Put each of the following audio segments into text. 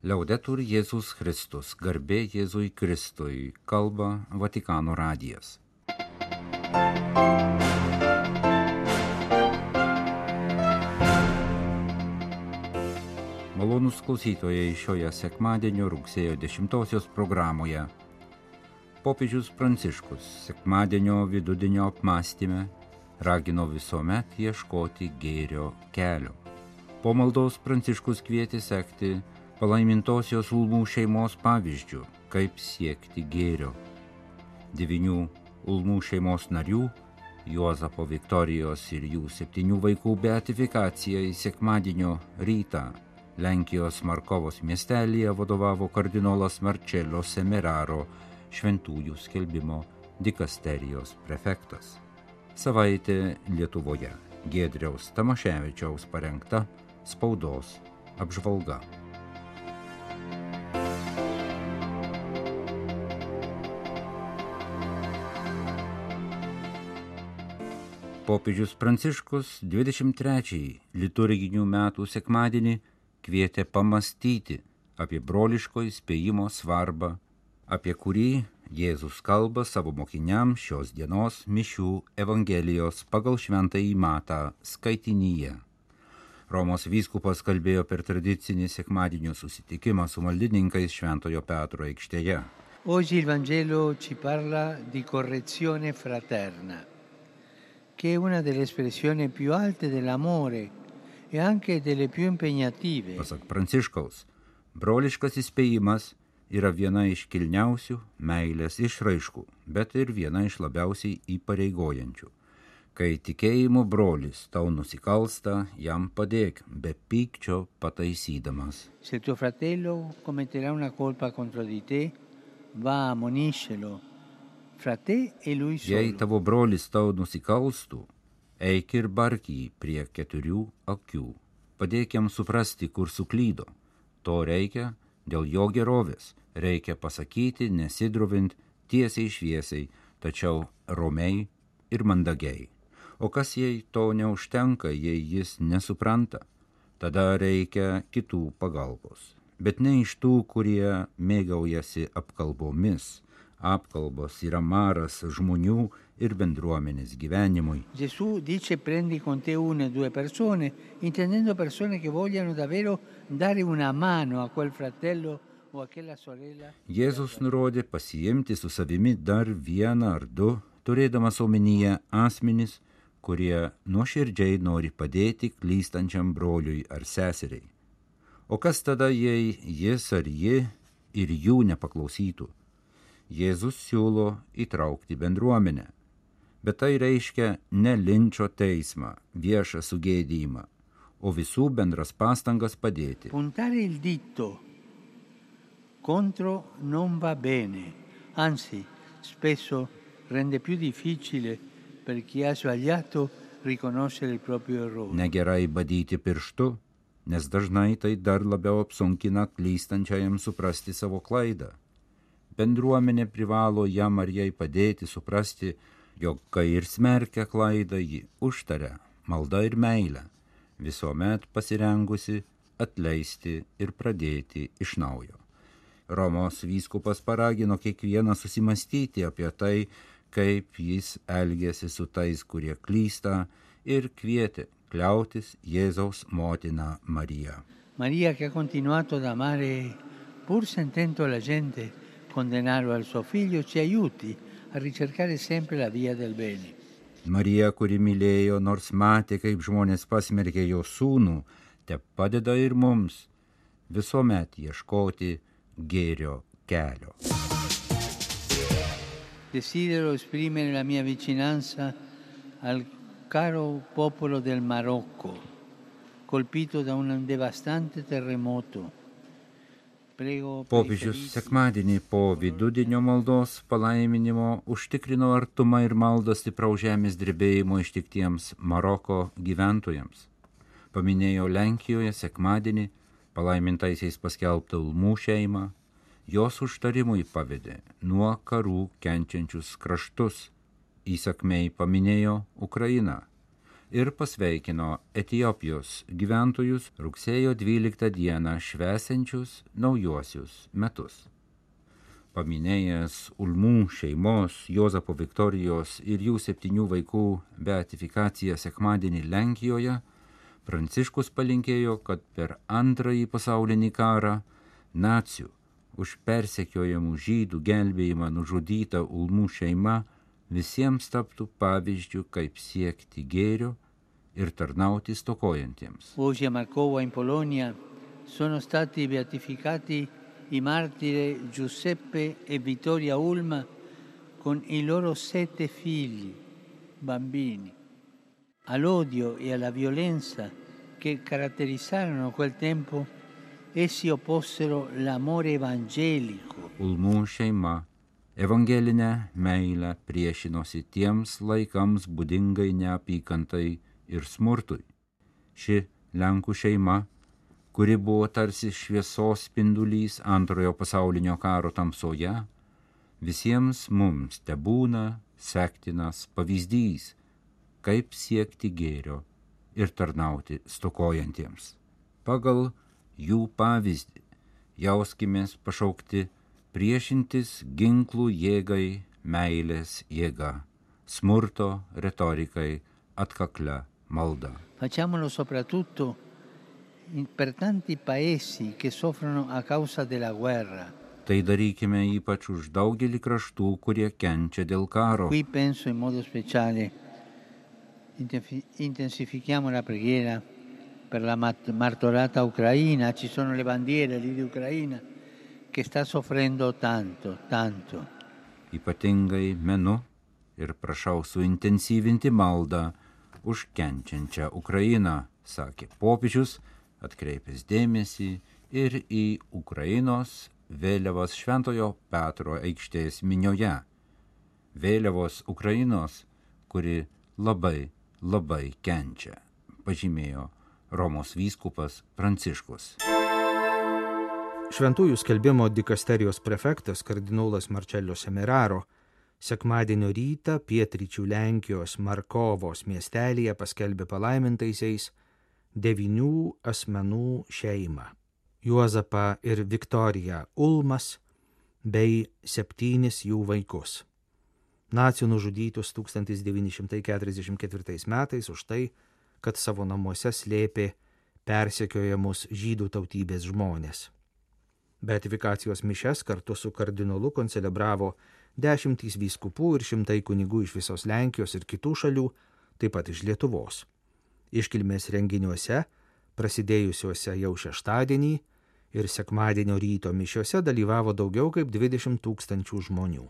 Liaudetur Jėzus Kristus, garbė Jėzui Kristui, kalba Vatikano radijas. Malonus klausytojai šioje sekmadienio rugsėjo 10 programoje. Popiežius Pranciškus sekmadienio vidudienio apmąstymę ragino visuomet ieškoti gėrio kelio. Po maldos Pranciškus kvietė sekti palaimintosios Ulmų šeimos pavyzdžių, kaip siekti gėrio. Devinių Ulmų šeimos narių, Juozapo Viktorijos ir jų septynių vaikų beatifikacija į sekmadienio rytą Lenkijos Markovos miestelėje vadovavo kardinolas Marcello Semeraro, šventųjų skelbimo dikasterijos prefektas. Savaitė Lietuvoje Gedriaus Tamaševičiaus parengta spaudos apžvalga. Popiežius Pranciškus 23 liturginių metų sekmadienį kvietė pamastyti apie broliško įspėjimo svarbą, apie kurį Jėzus kalba savo mokiniams šios dienos mišių Evangelijos pagal šventąjį matą skaitinyje. Romos vyskupas kalbėjo per tradicinį sekmadienio susitikimą su maldininkais Šventojo Petro aikštėje. Oggi il Vangelo ci parla di correzione fraterna, che è una delle espressioni più alte dell'amore e anche delle più impegnative. Pasak Pranciškaus, broliškas įspėjimas yra viena iš kilniausių meilės išraiškų, bet ir viena iš labiausiai įpareigojančių. Kai tikėjimo brolis tau nusikalsta, jam padėk, be pykčio pataisydamas. Se tuo fratello commetterà una colpa contro di te, va ammoniscelo fra te e lui Jei tavo brolis tau nusikalstų, eik ir bark jį prie keturių akių. Padėk jam suprasti, kur suklydo. To reikia dėl jo gerovės. Reikia pasakyti, nesidrovint, tiesiai šviesiai, tačiau romiai ir mandagiai. O kas jei to neužtenka, jei jis nesupranta? Tada reikia kitų pagalbos. Bet ne iš tų, kurie mėgaujasi apkalbomis. Apkalbos yra maras žmonių ir bendruomenės gyvenimui. Gesù dice prendi con te una o due persone, intendendo persone che vogliano davvero dare una mano a quel fratello. Jėzus nurodė pasiimti su savimi dar vieną ar du, turėdamas omenyje asmenys, kurie nuoširdžiai nori padėti klystančiam broliui ar seseriai. O kas tada, jei jis ar ji ir jų nepaklausytų? Jėzus siūlo įtraukti bendruomenę. Bet tai reiškia ne linčio teismą, viešą sugėdymą, o visų bendras pastangas padėti. Puntare il dito contro non va bene, anzi spesso rende più difficile per chi ha sbagliato riconoscere il proprio errore. Negerai badyti pirštu, nes dažnai tai dar labiau apsunkina klystančiajam suprasti savo klaidą. Bendruomenė privalo jam ar jai padėti suprasti, jog kai ir smerkia klaidą, ji užtaria malda ir meilę, visuomet pasirengusi atleisti ir pradėti iš naujo. Romos vyskupas paragino kiekvieną susimastyti apie tai, kaip jis elgėsi su tais, kurie klysta, ir kvietė kliautis Jėzaus motiną Mariją. Maria che ha continuato ad amare pur sentendo la gente condannarlo al suo figlio, ci aiuti a ricercare sempre la via del bene. Marija, kuri mylėjo, nors matė, kaip žmonės pasmerkė jo sūnų, te padeda ir mums visuomet ieškoti gėrio kelio. Desidero esprimere la mia vicinanza al caro popolo del Marocco, colpito da un devastante terremoto. Popiežius sekmadienį po vidudienio maldos palaiminimo užtikrino artumą ir maldą stipraus žemės drebėjimo ištiktiems Maroko gyventojams. Paminėjo Lenkijoje sekmadienį palaimintaisiais paskelbtą Ulmų šeimą, jos užtarimui pavedė nuo karų kenčiančius kraštus, įsakmei paminėjo Ukrainą. Ir pasveikino Etijopijos gyventojus rugsėjo 12 dieną švesenčius naujuosius metus. Paminėjęs Ulmų šeimos, Jozapo Viktorijos ir jų septynių vaikų beatifikaciją sekmadienį Lenkijoje, Pranciškus palinkėjo, kad per antrąjį pasaulinį karą nacijų už persekiojamų žydų gelbėjimą nužudyta Ulmų šeima visiems taptų pavyzdžių, kaip siekti gėrio ir tarnauti stokojantiems. Oggi a Markova in Polonia sono stati beatificati i martiri Giuseppe e Vittoria Ulma con i loro sette figli, bambini. All'odio e alla violenza che caratterizzarono quel tempo, essi opposero l'amore evangelico. Ulmų šeima evangelinę meilę priešinosi tiems laikams būdingai neapykantai ir smurtui. Ši Lenkų šeima kuri buvo tarsi šviesos spindulys antrojo pasaulinio karo tamsoje, visiems mums te būna sektinas pavyzdys, kaip siekti gėrio ir tarnauti stokojantiems. Pagal jų pavyzdį jauskimės pašaukti priešintis ginklų jėgai, meilės jėga, smurto retorikai atkaklia malda. Facciamolo soprattutto per tanti paesi che soffrono a causa della guerra. Tai darykime ypač už daugelį kraštų, kurie kenčia dėl karo. Qui penso in modo speciale, intensifichiamo la preghiera per la martorata ucraina, ci sono le bandiere lì di Ucraina che sta soffrendo tanto, tanto. Ypatingai menu ir prašau suintensyvinti maldą už kenčiančią Ukrainą, sakė popiežius atkreipęs dėmesį ir į Ukrainos vėliavos Šventojo Petro aikštės minioje. Vėliavos Ukrainos, kuri labai, labai kenčia, pažymėjo Romos vyskupas Pranciškus. Šventųjų skelbimo dikasterijos prefektas kardinolas Marčelio Semeraro sekmadienio rytą pietryčių Lenkijos Markovos miestelėje paskelbė palaimintaisiais devinių asmenų šeimą - Juozapą ir Viktoriją Ulmas bei septynis jų vaikus. Nacijų nužudytus 1944 metais už tai, kad savo namuose slėpė persekiojamus žydų tautybės žmonės. Beatifikacijos mišes kartu su kardinolu koncelebravo dešimtys vyskupų ir šimtai kunigų iš visos Lenkijos ir kitų šalių, taip pat iš Lietuvos iškilmės renginiuose, prasidėjusiuose jau šeštadienį ir sekmadienio ryto mišiuose dalyvavo daugiau kaip 20 tūkstančių žmonių.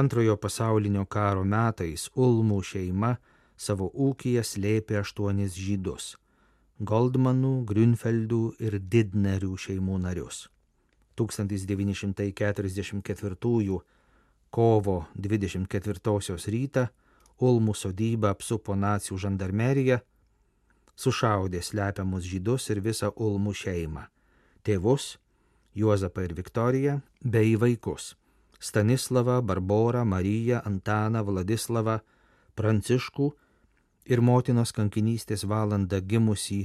Antrojo pasaulinio karo metais Ulmų šeima savo ūkiją slėpė aštuonis žydus - Goldmanų, Grünfeldų ir Didnerių šeimų narius. 1944 kovo 24 rytą Ulmų sodybą apsupo nacijų žandarmerija, sušaudė slepiamus žydus ir visą Ulmų šeimą - tėvus, Juozapą ir Viktoriją, bei vaikus - Stanislavą, Barborą, Mariją, Antaną, Vladislavą, Pranciškų ir motinos kankinystės valandą gimusį,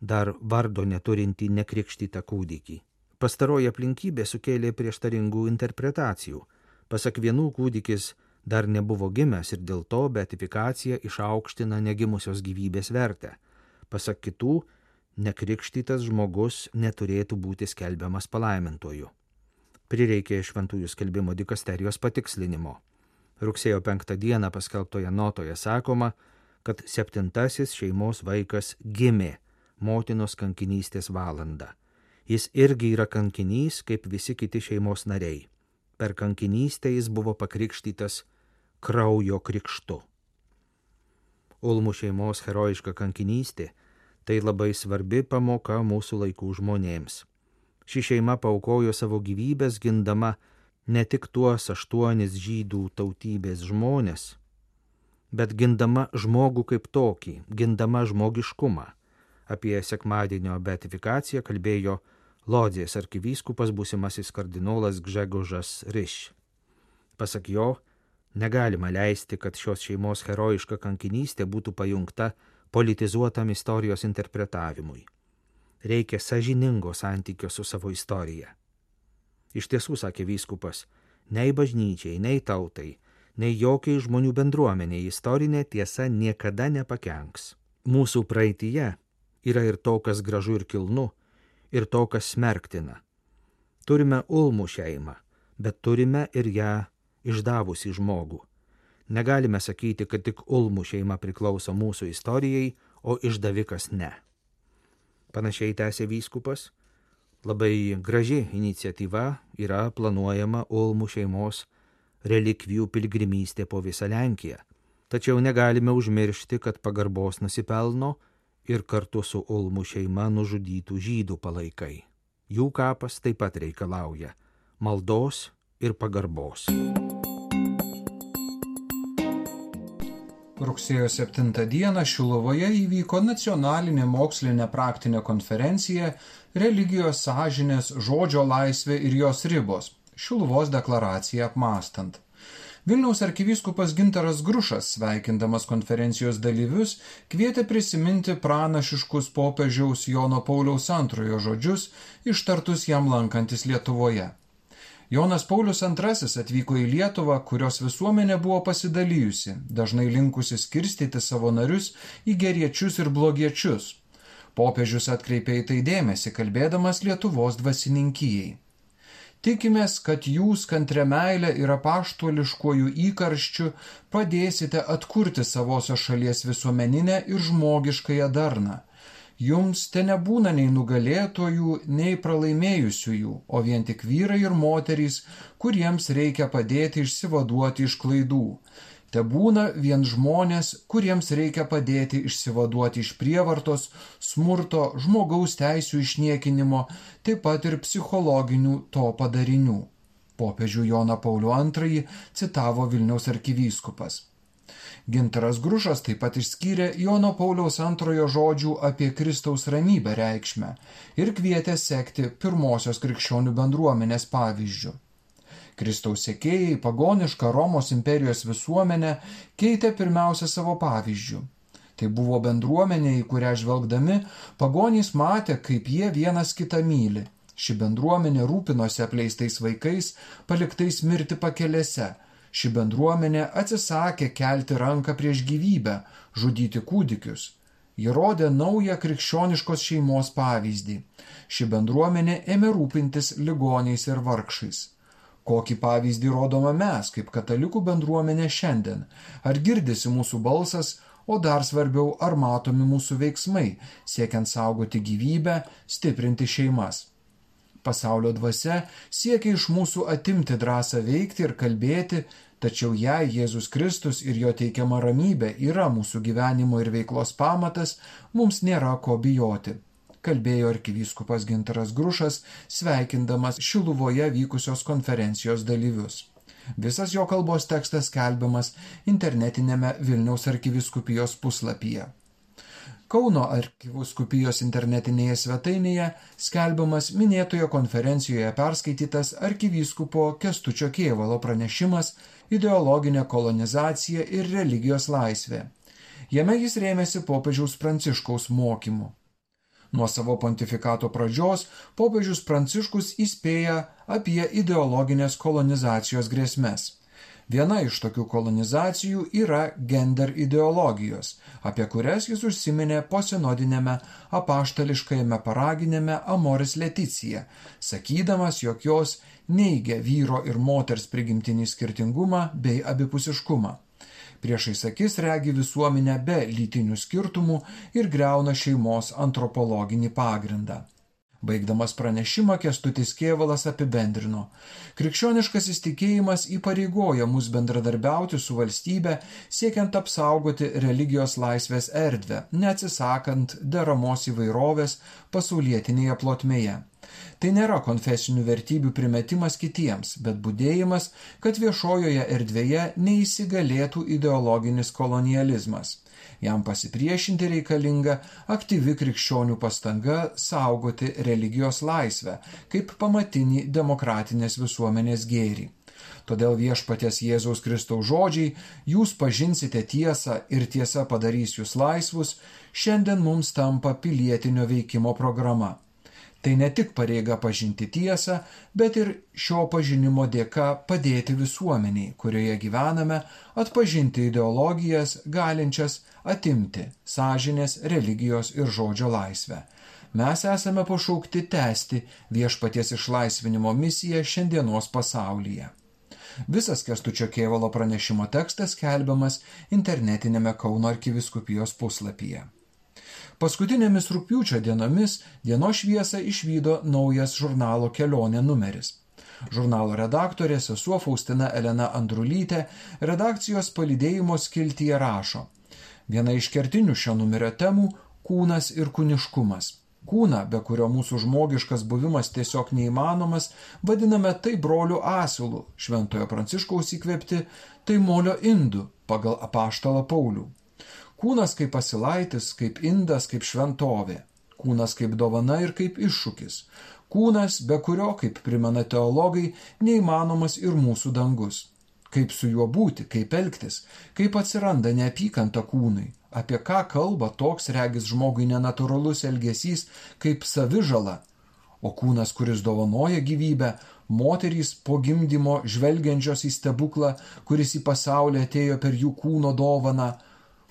dar vardo neturintį nekrikštytą kūdikį. Pastaroji aplinkybė sukėlė prieštaringų interpretacijų. Pasak vienų kūdikis dar nebuvo gimęs ir dėl to beatifikacija išaukština negimusios gyvybės vertę. Pasak kitų, nekrikštytas žmogus neturėtų būti skelbiamas palaimintoju. Prireikė šventųjų skelbimo dikasterijos patikslinimo. Rugsėjo penktą dieną paskelbtoje notoje sakoma, kad septintasis šeimos vaikas gimė motinos kankinystės valandą. Jis irgi yra kankinys, kaip visi kiti šeimos nariai. Per kankinystę jis buvo pakrikštytas kraujo krikštu. Ulmų šeimos herojiška kankinystė - tai labai svarbi pamoka mūsų laikų žmonėms. Ši šeima paukojo savo gyvybės gindama ne tik tuos aštuonis žydų tautybės žmonės, bet gindama žmogų kaip tokį, gindama žmogiškumą. Apie sekmadienio beatifikaciją kalbėjo Lodzės arkivyskupas būsimasis kardinolas Gžegožas Riš. Pasak jo, Negalima leisti, kad šios šeimos herojiška kankinystė būtų pajungta politizuotam istorijos interpretavimui. Reikia sažiningo santykio su savo istorija. Iš tiesų, sakė vyskupas, nei bažnyčiai, nei tautai, nei jokiai žmonių bendruomeniai istorinė tiesa niekada nepakenks. Mūsų praeitie yra ir to, kas gražu ir kilnu, ir to, kas smerktina. Turime Ulmų šeimą, bet turime ir ją išdavusi žmogų. Negalime sakyti, kad tik Ulmų šeima priklauso mūsų istorijai, o išdavikas ne. Panašiai tęsė vyskupas, labai graži iniciatyva yra planuojama Ulmų šeimos relikvijų pilgrimystė po visą Lenkiją. Tačiau negalime užmiršti, kad pagarbos nusipelno ir kartu su Ulmų šeima nužudytų žydų palaikai. Jų kapas taip pat reikalauja maldos ir pagarbos. Rugsėjo 7 dieną Šilovoje įvyko nacionalinė mokslinė praktinė konferencija Religijos sąžinės, žodžio laisvė ir jos ribos - Šiluvos deklaraciją apmastant. Vilniaus arkivyskupas Gintaras Grušas, sveikindamas konferencijos dalyvius, kvietė prisiminti pranašiškus popiežiaus Jono Pauliaus antrojo žodžius, ištartus jam lankantis Lietuvoje. Jonas Paulius II atvyko į Lietuvą, kurios visuomenė buvo pasidalijusi, dažnai linkusi skirstyti savo narius į geriečius ir blogiečius. Popiežius atkreipė į tai dėmesį, kalbėdamas Lietuvos dvasininkijai. Tikimės, kad jūs kantrė meilė ir apaštuoliškuoju įkarščiu padėsite atkurti savosios šalies visuomeninę ir žmogiškąją darną Jums te nebūna nei nugalėtojų, nei pralaimėjusiųjų, o vien tik vyrai ir moterys, kuriems reikia padėti išsivaduoti iš klaidų. Te būna vien žmonės, kuriems reikia padėti išsivaduoti iš prievartos, smurto, žmogaus teisų išniekinimo, taip pat ir psichologinių to padarinių. Popiežių Joną Paulių II citavo Vilniaus arkivyskupas. Gintaras Grušas taip pat išskyrė Jono Pauliaus antrojo žodžių apie Kristaus ramybę reikšmę ir kvietė sekti pirmosios krikščionių bendruomenės pavyzdžių. Kristaus sekėjai pagonišką Romos imperijos visuomenę keitė pirmiausia savo pavyzdžių. Tai buvo bendruomenė, į kurią žvelgdami pagonys matė, kaip jie vienas kitą myli. Ši bendruomenė rūpinosi apleistais vaikais, paliktais mirti pakelėse, Ši bendruomenė atsisakė kelti ranką prieš gyvybę, žudyti kūdikius. Ji rodė naują krikščioniškos šeimos pavyzdį. Ši bendruomenė ėmė rūpintis ligoniais ir vargšais. Kokį pavyzdį rodome mes, kaip katalikų bendruomenė šiandien? Ar girdisi mūsų balsas, o dar svarbiau, ar matomi mūsų veiksmai, siekiant saugoti gyvybę, stiprinti šeimas? Pasaulio dvasia siekia iš mūsų atimti drąsą veikti ir kalbėti, tačiau jei Jėzus Kristus ir jo teikiama ramybė yra mūsų gyvenimo ir veiklos pamatas, mums nėra ko bijoti. Kalbėjo arkivyskupas Gintaras Grušas, sveikindamas Šiluvoje vykusios konferencijos dalyvius. Visas jo kalbos tekstas skelbiamas internetinėme Vilniaus arkiviskupijos puslapyje. Kauno arkivuskupijos internetinėje svetainėje skelbiamas minėtoje konferencijoje perskaitytas arkivyskupo Kestučio Kievalo pranešimas ideologinė kolonizacija ir religijos laisvė. Jame jis rėmėsi popiežiaus Pranciškaus mokymu. Nuo savo pontifikato pradžios popiežius Pranciškus įspėja apie ideologinės kolonizacijos grėsmes. Viena iš tokių kolonizacijų yra gender ideologijos, apie kurias jis užsiminė posinodinėme apaštališkajame paraginėme Amoris Leticija, sakydamas, jog jos neigia vyro ir moters prigimtinį skirtingumą bei abipusiškumą. Priešais akis regi visuomenę be lytinių skirtumų ir greuna šeimos antropologinį pagrindą. Baigdamas pranešimą Kestutis Kievalas apibendrino. Krikščioniškas įstikėjimas įpareigoja mus bendradarbiauti su valstybe, siekiant apsaugoti religijos laisvės erdvę, neatsisakant deramos įvairovės pasaulietinėje plotmėje. Tai nėra konfesinių vertybių primetimas kitiems, bet būdėjimas, kad viešojoje erdvėje neįsigalėtų ideologinis kolonializmas. Jam pasipriešinti reikalinga aktyvi krikščionių pastanga saugoti religijos laisvę kaip pamatinį demokratinės visuomenės gėrį. Todėl viešpatės Jėzaus Kristaus žodžiai, jūs pažinsite tiesą ir tiesa padarys jūs laisvus, šiandien mums tampa pilietinio veikimo programa. Tai ne tik pareiga pažinti tiesą, bet ir šio pažinimo dėka padėti visuomeniai, kurioje gyvename, atpažinti ideologijas galinčias atimti sąžinės, religijos ir žodžio laisvę. Mes esame pašaukti tęsti viešpaties išlaisvinimo misiją šiandienos pasaulyje. Visas Kestučio Kievalo pranešimo tekstas skelbiamas internetinėme Kauno arkiviskupijos puslapyje. Paskutinėmis rūpiučio dienomis dienos šviesą išvydo naujas žurnalo kelionė numeris. Žurnalo redaktorė sesuo Faustina Elena Andrulytė redakcijos palidėjimo skiltyje rašo. Viena iš kertinių šio numerio temų - kūnas ir kūniškumas. Kūną, be kurio mūsų žmogiškas buvimas tiesiog neįmanomas, vadiname tai brolių asilų, šventojo pranciškaus įkvėpti, tai molio indų pagal apaštalą Paulių. Kūnas kaip pasilaitis, kaip indas, kaip šventovė. Kūnas kaip dovana ir kaip iššūkis. Kūnas, be kurio, kaip primena teologai, neįmanomas ir mūsų dangus. Kaip su juo būti, kaip elgtis, kaip atsiranda neapykanta kūnui, apie ką kalba toks regis žmogui nenatūralus elgesys kaip savižala, o kūnas, kuris dovanoja gyvybę, moterys po gimdymo žvelgiančios į stebuklą, kuris į pasaulį atėjo per jų kūno dovaną,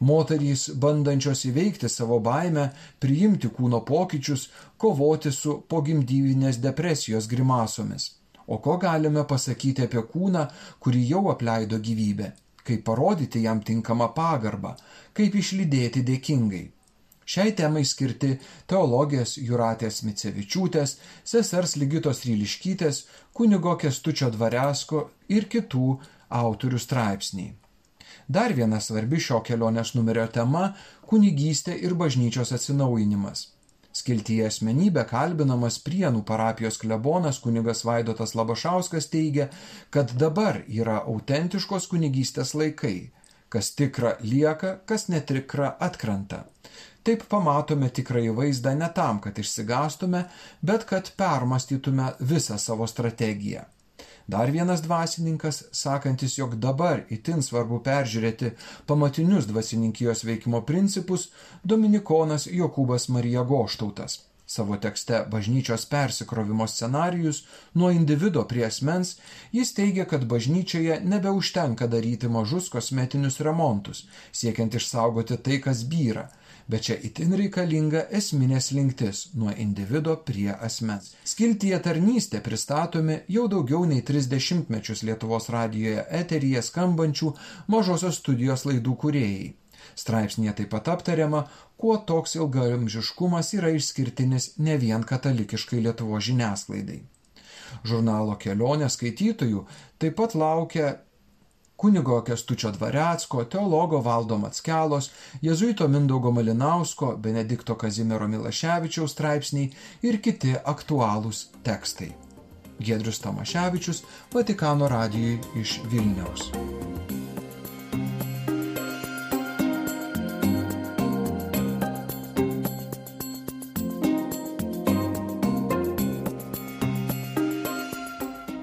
Moterys, bandančios įveikti savo baimę, priimti kūno pokyčius, kovoti su pogimdyvinės depresijos grimasomis. O ko galime pasakyti apie kūną, kurį jau apleido gyvybė? Kaip parodyti jam tinkamą pagarbą? Kaip išlydėti dėkingai? Šiai temai skirti teologės Juratės Micevičiūtės, sesers Ligitos Ryliškytės, kunigo Kestučio Dvaresko ir kitų autorių straipsniai. Dar viena svarbi šio kelionės numerio tema - kunigystė ir bažnyčios atsinaujinimas. Skiltyje asmenybė kalbinamas Prienų parapijos klebonas kunigas Vaidotas Labašauskas teigia, kad dabar yra autentiškos kunigystės laikai, kas tikra lieka, kas netikra atkrenta. Taip pamatome tikrąjį vaizdą ne tam, kad išsigastume, bet kad permastytume visą savo strategiją. Dar vienas dvasininkas, sakantis, jog dabar itin svarbu peržiūrėti pamatinius dvasininkijos veikimo principus, dominikonas Jokūbas Marija Goštautas. Savo tekste Bažnyčios persikrovimo scenarijus nuo individo prie asmens jis teigia, kad bažnyčioje nebeužtenka daryti mažus kosmetinius remontus, siekiant išsaugoti tai, kas byra, bet čia itin reikalinga esminė slinktis nuo individo prie asmens. Skiltyje tarnystė pristatomi jau daugiau nei 30 mečius Lietuvos radijoje eteryje skambančių mažosios studijos laidų kuriejai. Straipsnėje taip pat aptariama, kuo toks ilgamžiškumas yra išskirtinis ne vien katalikiškai Lietuvo žiniasklaidai. Žurnalo kelionė skaitytojų taip pat laukia kunigo Kestučio Dvarecko, teologo Valdo Matskelos, jezuito Mindaugo Malinausko, Benedikto Kazimiero Milaševičiaus straipsniai ir kiti aktualūs tekstai. Gedrius Tamaševičius, Vatikano radijui iš Vilniaus.